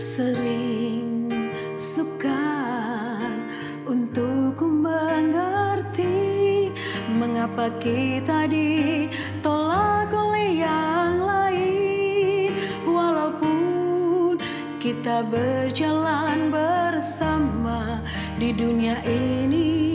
Sering sukar untuk mengerti mengapa kita ditolak oleh yang lain. Walaupun kita berjalan bersama di dunia ini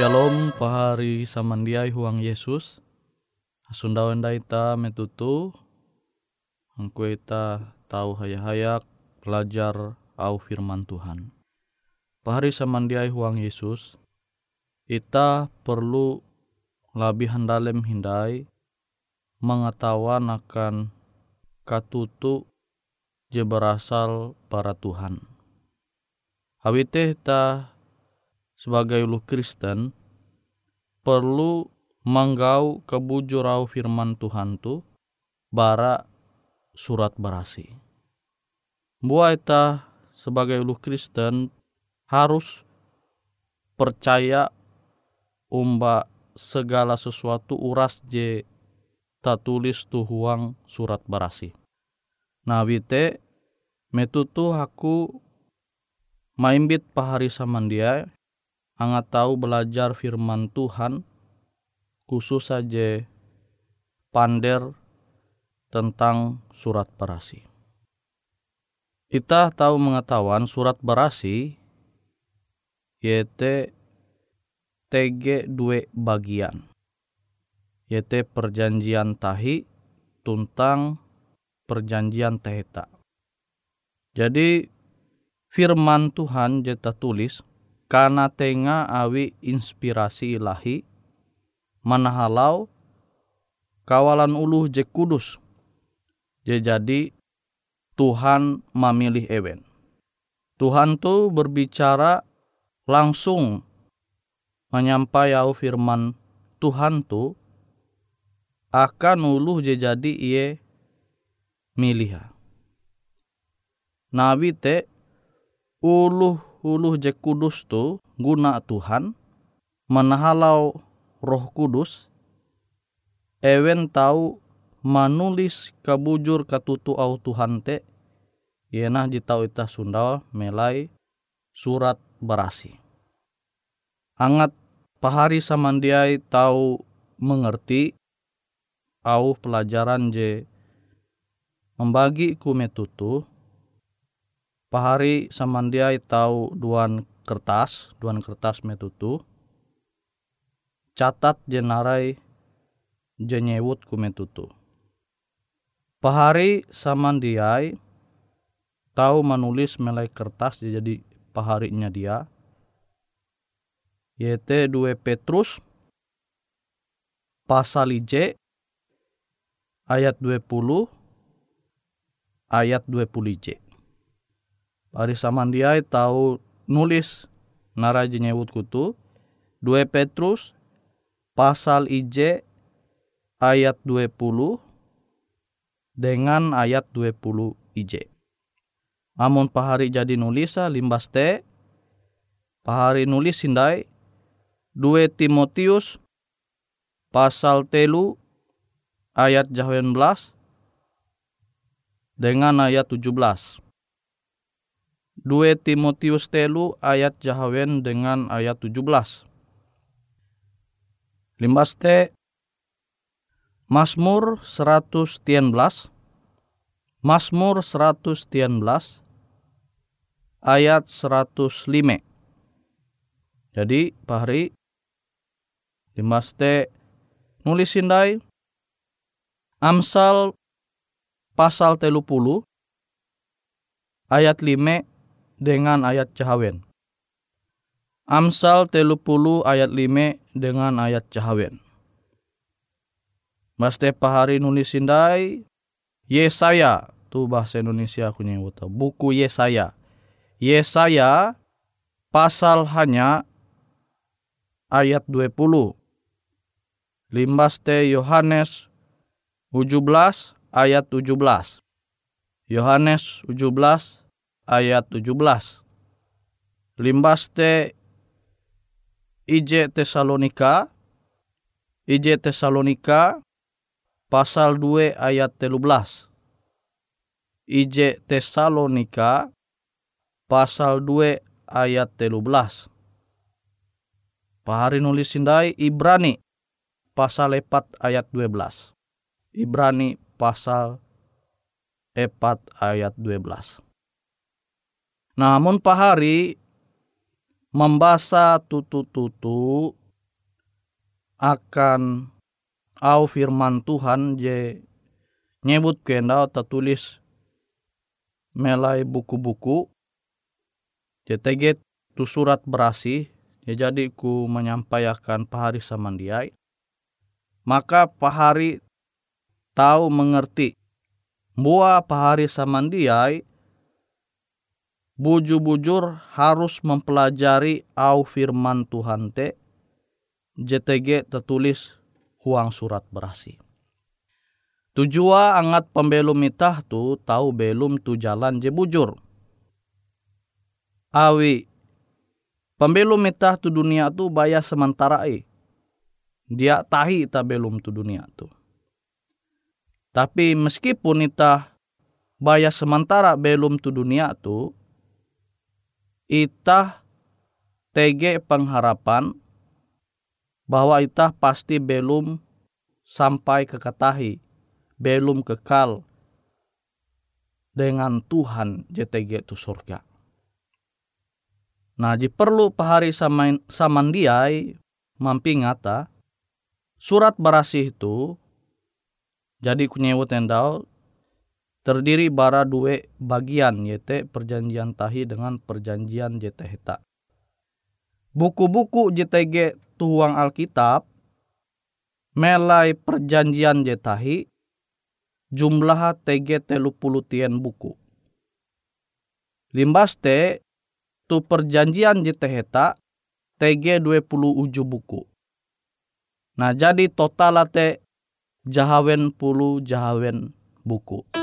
Shalom pahari samandiai huang Yesus. Asundawan daita metutu. Angku ita tahu hayak-hayak belajar au firman Tuhan. Pahari samandiai huang Yesus Ita perlu lebih handalem hindai mengetahuan akan katutu je berasal para Tuhan. Hawite ta sebagai ulu Kristen perlu menggau kebujurau firman Tuhan tu bara surat berasi. Buat kita sebagai ulu Kristen harus percaya umba segala sesuatu uras je tak tulis tu huang surat berasi. Nah wite metutu aku maimbit pahari samandia angat tahu belajar firman Tuhan khusus saja pander tentang surat berasi. Kita tahu mengetahuan surat berasi yaitu TG dua bagian. Yaitu perjanjian tahi tentang perjanjian teheta. Jadi firman Tuhan jeta tulis karena tengah awi inspirasi ilahi manahalau kawalan uluh je kudus je jadi Tuhan memilih ewen. Tuhan tuh berbicara langsung menyampaikan firman Tuhan tuh akan uluh jadi iye milih. Nabi te uluh uluh je kudus tu guna Tuhan menahalau roh kudus ewen tahu manulis kabujur katutu au Tuhan te Yenah ditau ita Sunda melai surat berasi. Angat pahari samandiai tahu mengerti au pelajaran je membagi ku metutu pahari samandiai tahu duan kertas duan kertas metutu. Catat jenarai jenyewut ku metutu. Pahari samandiai tahu menulis melai kertas jadi paharinya dia YT 2 Petrus pasal IJ ayat 20 ayat 20 IJ Pari samandiai tahu nulis naraji nyewut kutu 2 Petrus pasal IJ ayat 20 dengan ayat 20 IJ. Amun pahari jadi nulisa limbas te pahari nulis sindai 2 Timotius pasal telu ayat jawen belas dengan ayat 17. 2 Timotius telu ayat jahawen dengan ayat 17. Limbas te Mazmur 111 Mazmur 111 ayat 105. Jadi Pak Hari Dimaste nulis sindai Amsal pasal telupulu ayat 5 dengan ayat cahawen. Amsal telupulu ayat 5 dengan ayat cahawen. Maste pahari nulis sindai Yesaya tu bahasa Indonesia aku nyebut buku Yesaya Yesaya pasal hanya ayat 20. Limbas te Yohanes 17 ayat 17. Yohanes 17 ayat 17. Limbas te IJ Tesalonika IJ Tesalonika pasal 2 ayat 13. IJ Tesalonika pasal 2 ayat 13. Pahari nulis sindai Ibrani pasal 4 ayat 12. Ibrani pasal 4 ayat 12. Namun pahari membaca tutu-tutu akan au firman Tuhan je nyebut kenda tertulis melai buku-buku JTG tu surat berasi, ya jadi ku menyampaikan pahari samandiai. Maka pahari tahu mengerti Mua pahari samandiai bujur-bujur harus mempelajari au firman Tuhan te JTG tertulis huang surat berasi. Tujua angat pembelum itah tu tahu belum tu jalan je bujur. Awi pembelum itah tu dunia tu bayar sementara eh. Dia tahi ita belum tu dunia tu. Tapi meskipun ita bayar sementara belum tu dunia tu, itah tege pengharapan bahwa itah pasti belum sampai ke katahi, belum kekal dengan Tuhan JTG itu surga. Nah, ji perlu pahari sama samandiai mampingata surat berasih itu jadi kunyewut endau terdiri bara dua bagian yaitu perjanjian tahi dengan perjanjian JT heta. Buku-buku JTG tuang Alkitab melai perjanjian jetahi jumlah TG telu puluh tien buku. Limbas te tu perjanjian heta TG 20 uju buku. Nah jadi total te jahawen puluh jahawen buku.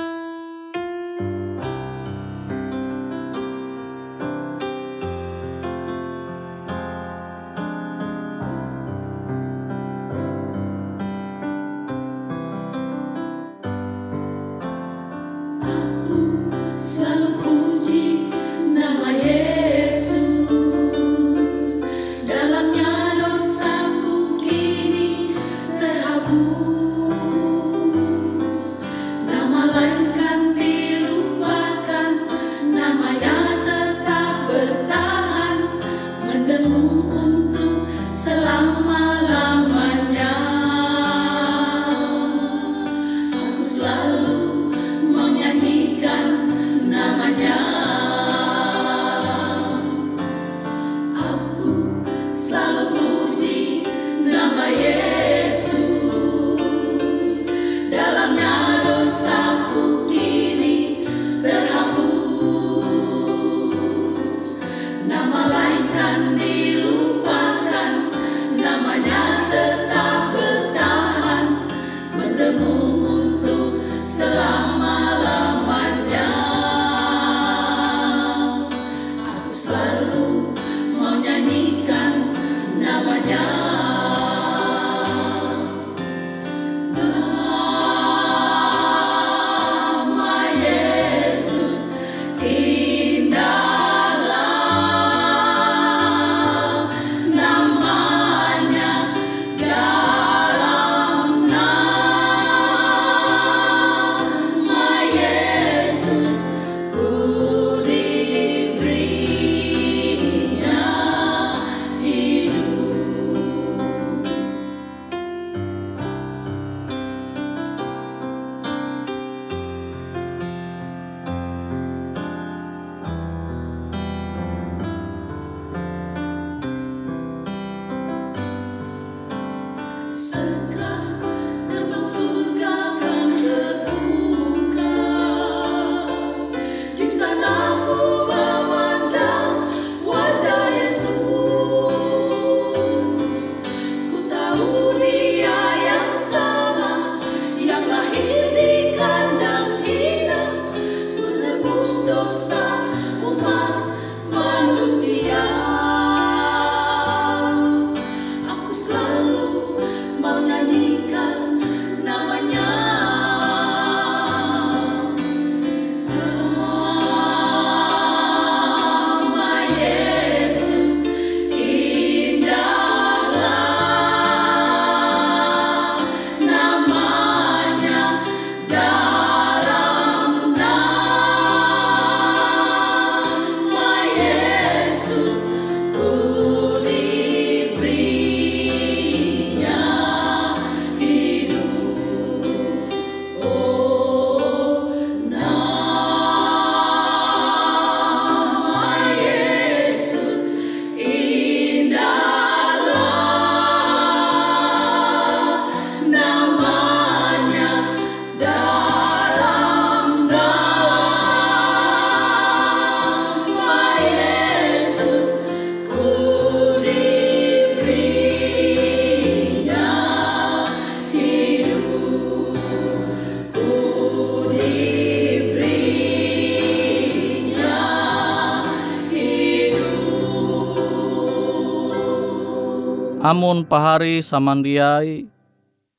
Amun pahari samandiai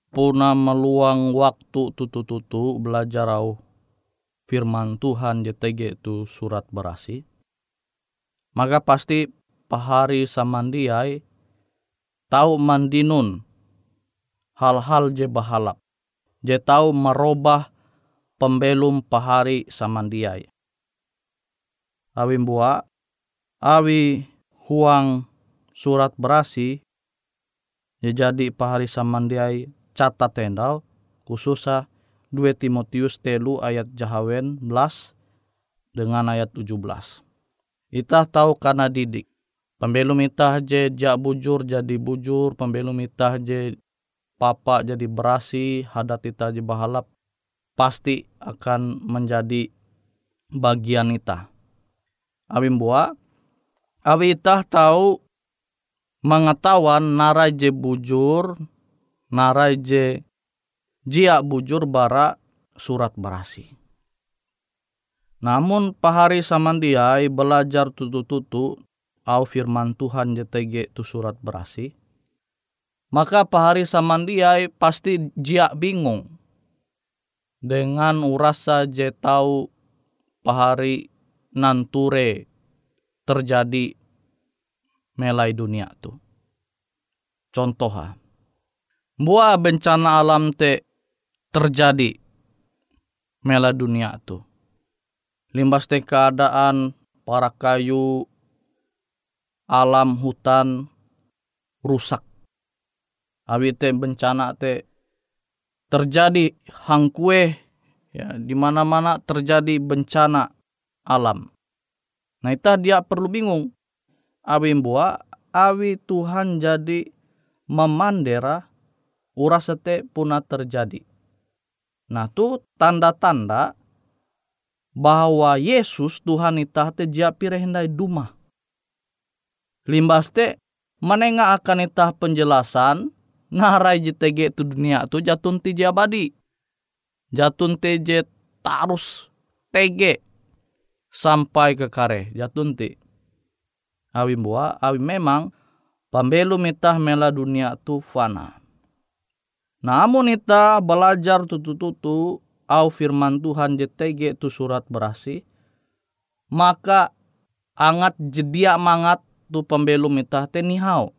puna meluang waktu tutu-tutu belajar au firman Tuhan JTG itu surat berasi. Maka pasti pahari samandiai tahu mandinun hal-hal je bahalap. Je tahu merubah pembelum pahari samandiai. Awi buah, awi huang surat berasi ya jadi pahari samandiai catat tendau khususnya 2 Timotius telu ayat jahawen belas dengan ayat 17. Itah tahu karena didik. Pembelum itah je jak bujur jadi bujur, pembelum itah je papa jadi berasi, hadat itah je bahalap, pasti akan menjadi bagian itah. Awim buah, awi itah tahu mengetahuan narai je bujur, narai je jia bujur bara surat berasi. Namun pahari samandiai belajar tutu-tutu au firman Tuhan JTG tu surat berasi. Maka pahari samandiai pasti jia bingung. Dengan urasa je tahu pahari nanture terjadi melai dunia tu. Contoh ha. Buah bencana alam te terjadi melai dunia tu. Limbas te keadaan para kayu alam hutan rusak. Awi te bencana te terjadi hangkue ya di mana-mana terjadi bencana alam. Nah itu dia perlu bingung awi mbua awi Tuhan jadi memandera uras sete puna terjadi. Nah tu tanda-tanda bahwa Yesus Tuhan itah te jia pirehendai duma. Limbas te menengah akan itah penjelasan narai JTG tu dunia tu jatun ti abadi. Jatun TJ tarus TG sampai ke kare jatun ti awi bua awi memang pambelu mitah mela dunia tu fana. Namun ita belajar tutu-tutu au firman Tuhan JTG tu surat berasi, maka angat jedia mangat tu pembelum itah tenihau.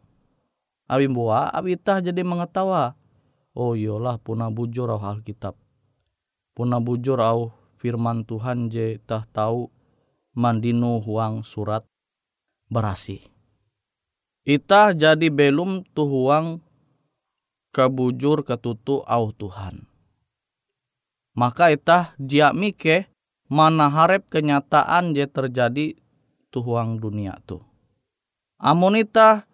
Awi bua, awi itah jadi mengetawa. Oh iyalah puna bujur au Alkitab. Puna bujur au firman Tuhan je tah tahu mandinu huang surat berasi. Itah jadi belum tuhuang kebujur ketutu au Tuhan. Maka itah dia mike mana harap kenyataan je terjadi tuhuang dunia tu. Amun itah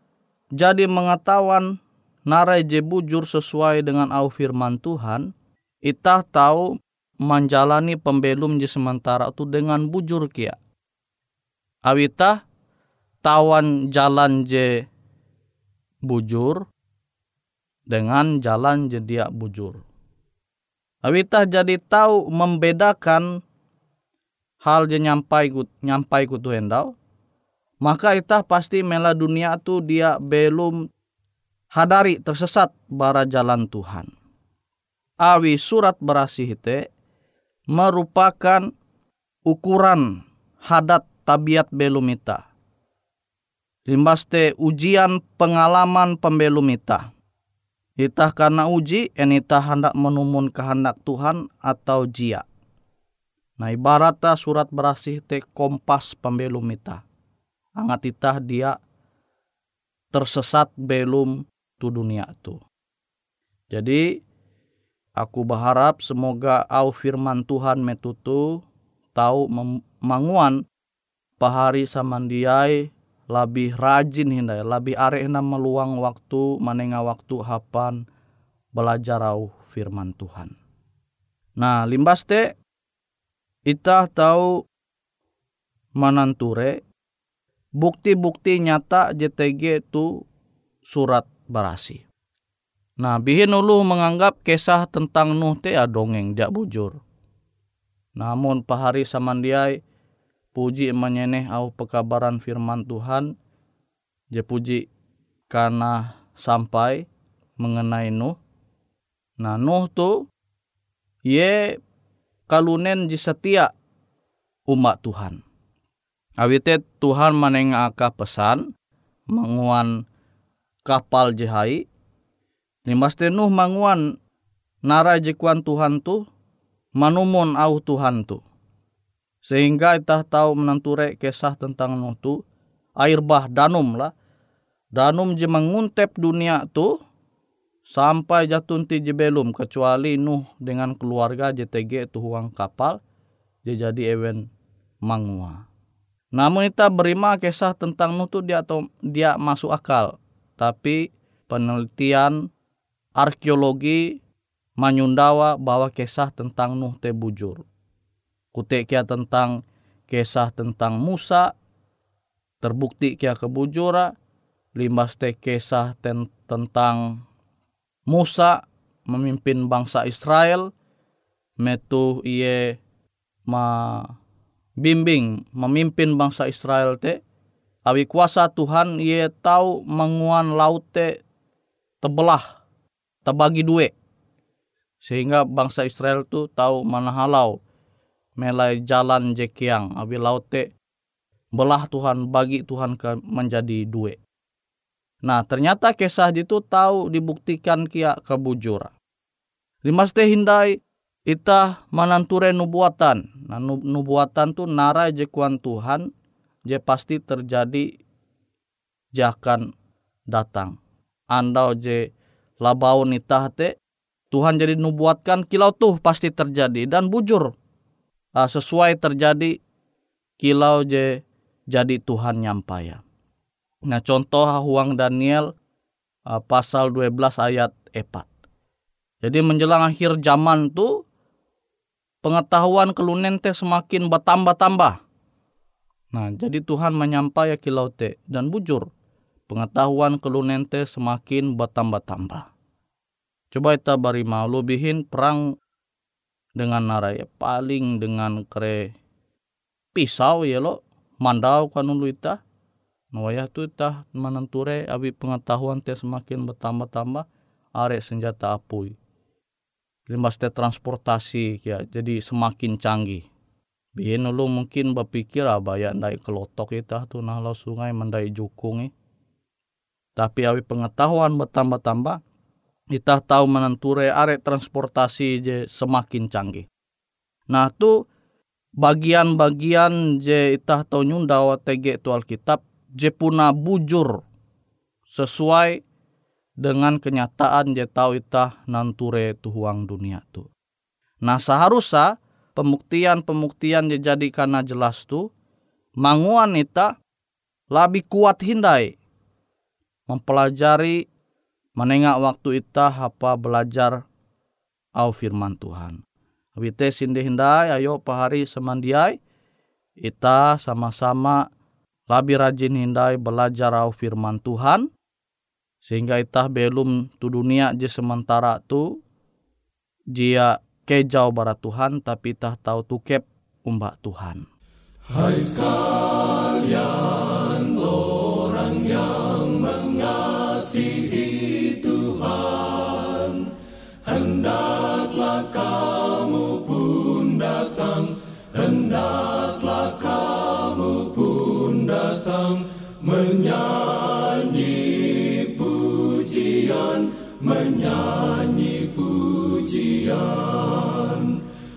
jadi mengetahuan narai je bujur sesuai dengan au firman Tuhan, itah tahu menjalani pembelum je sementara tu dengan bujur kia. Awita tawan jalan je bujur dengan jalan je dia bujur. Awita jadi tahu membedakan hal je nyampai ku nyampai ku hendau, maka itah pasti mela dunia tu dia belum hadari tersesat bara jalan Tuhan. Awi surat berasih te merupakan ukuran hadat tabiat belum ita Limbas te ujian pengalaman pembelum itah. Itah karena uji, en itah hendak menumun kehendak Tuhan atau jia. Nah ibaratnya surat berasih te kompas pembelum itah. Angat itah dia tersesat belum tu dunia tu. Jadi aku berharap semoga au firman Tuhan metutu tahu manguan pahari samandiai lebih rajin hindai, lebih are hina meluang waktu, manenga waktu hapan belajar au firman Tuhan. Nah, limbas te ita tahu mananture bukti-bukti nyata JTG itu surat barasi. Nah, bihin ulu menganggap kisah tentang Nuh te dongeng dia bujur. Namun pahari samandiai puji menyeneh au pekabaran firman Tuhan je puji karena sampai mengenai Nuh. Nah Nuh tu ye kalunen ji setia umat Tuhan. Awite Tuhan menengaka pesan menguan kapal jehai. Limas Nuh manguan nara jekuan Tuhan tu manumun au Tuhan tu. Sehingga itah tahu menanture kisah tentang Nuh tu air bah danum lah. Danum je menguntep dunia tu sampai jatuh ti belum kecuali Nuh dengan keluarga JTG tu huang kapal dia jadi event mangua. Namun kita berima kisah tentang Nuh tu dia atau dia masuk akal. Tapi penelitian arkeologi menyundawa bahwa kisah tentang Nuh te bujur. Kutek kia tentang kisah tentang Musa terbukti kia kebujura limbas te kisah ten, tentang Musa memimpin bangsa Israel metu iye ma bimbing memimpin bangsa Israel te awi kuasa Tuhan ye tahu menguan laut te tebelah terbagi dua sehingga bangsa Israel tu tahu mana halau melai jalan jekiang awi laut te belah Tuhan bagi Tuhan ke menjadi dua. Nah ternyata kisah itu tahu dibuktikan kia kebujur. Limas teh hindai ita mananture nubuatan. Nah, nubuatan tu narai jekuan Tuhan je pasti terjadi jakan datang. Andau je labau nitah te Tuhan jadi nubuatkan kilau tuh pasti terjadi dan bujur uh, sesuai terjadi kilau je jadi Tuhan nyampaya. Nah contoh huang Daniel uh, pasal 12 ayat 4. Jadi menjelang akhir zaman tuh pengetahuan kelunen teh semakin bertambah-tambah. Nah, jadi Tuhan menyampai kilau te dan bujur. Pengetahuan kelunen teh semakin bertambah-tambah. Coba kita bari lebihin perang dengan naraya paling dengan kere pisau ya lo. Mandau kan ulu ita. Nawaya tu ita menenture abi pengetahuan teh semakin bertambah-tambah are senjata apui. Limbas teh transportasi ya jadi semakin canggih. Bihin lu mungkin berpikir apa ya ndai kelotok kita tuh nah lo sungai mendai jukung tapi awi pengetahuan bertambah-tambah kita tahu menenture are transportasi je semakin canggih nah tu bagian-bagian je itah tahu nyundawa tege tu alkitab je puna bujur sesuai dengan kenyataan je tahu itah nanture tuhuang dunia tu. Nah seharusnya pembuktian-pembuktian je jadi karena jelas tu manguan ita lebih kuat hindai mempelajari menengak waktu ita apa belajar au firman Tuhan. Wite sinde hindai ayo pahari semandiai ita sama-sama lebih rajin hindai belajar au firman Tuhan sehingga itah belum tu dunia je sementara tu jia kejau barat Tuhan tapi itah tahu tukep umbak Tuhan. Hai sekalian menyanyi pujian.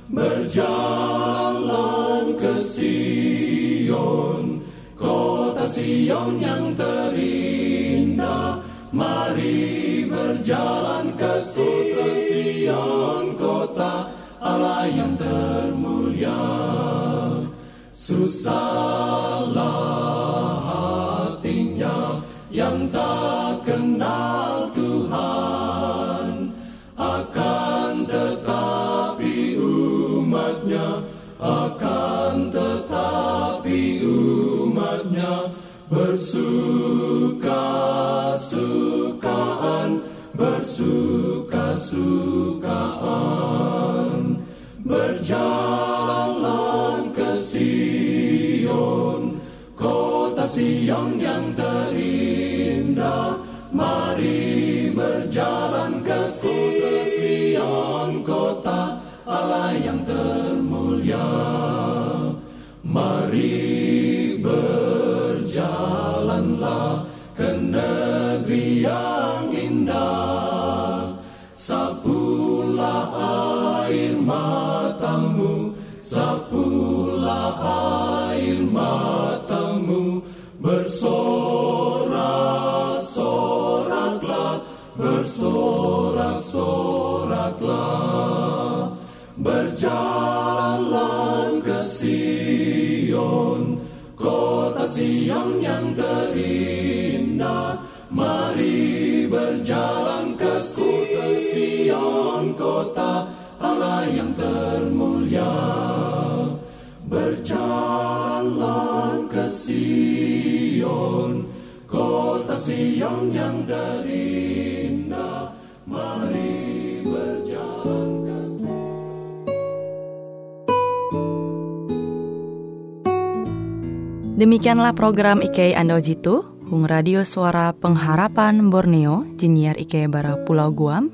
Berjalan ke Sion kota Sion yang terindah. Mari berjalan ke Sion kota Allah yang termulia. Susahlah bersuka-sukaan berjalan ke Sion kota Sion yang terindah. Mari berjalan ke Sion kota Allah yang termulia air matamu Bersorak-soraklah Bersorak-soraklah. Berjalan ke Sion Kota Sion yang terindah. Mari berjalan ke Sion Kota Allah yang termulia Berjalan ke Sion Kota Sion yang terindah. Mari berjalan ke Demikianlah program IK Ando Jitu, Hung Radio Suara Pengharapan Borneo, Jinier IK Bara Pulau Guam,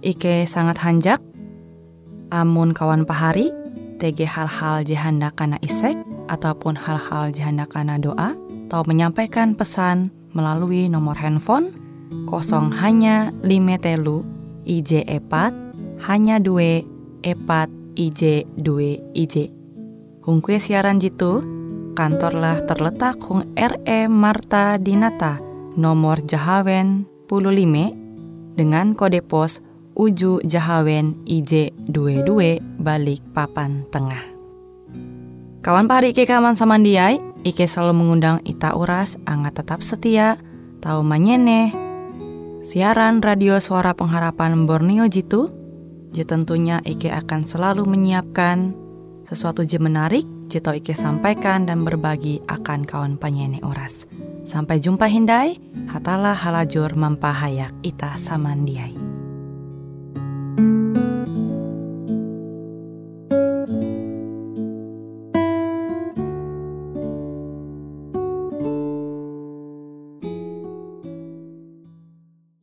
IK sangat hanjak, amun kawan pahari, TG hal-hal jihanda kana isek, ataupun hal-hal jihanda kana doa, atau menyampaikan pesan melalui nomor handphone kosong hanya lima telu IJ epat hanya dua epat IJ dua IJ. Hung kue siaran jitu, kantorlah terletak Hung RE Marta Dinata, nomor Jahawen 15 dengan kode pos Uju Jahawen IJ22 balik papan tengah. Kawan pahari Ike kaman samandiai, Ike selalu mengundang Ita Uras, angga tetap setia, tahu manyene, siaran radio suara pengharapan Borneo Jitu, je tentunya Ike akan selalu menyiapkan sesuatu je menarik, tau Ike sampaikan dan berbagi akan kawan penyanyi Oras. Sampai jumpa Hindai, hatalah halajur mempahayak Ita Samandiai.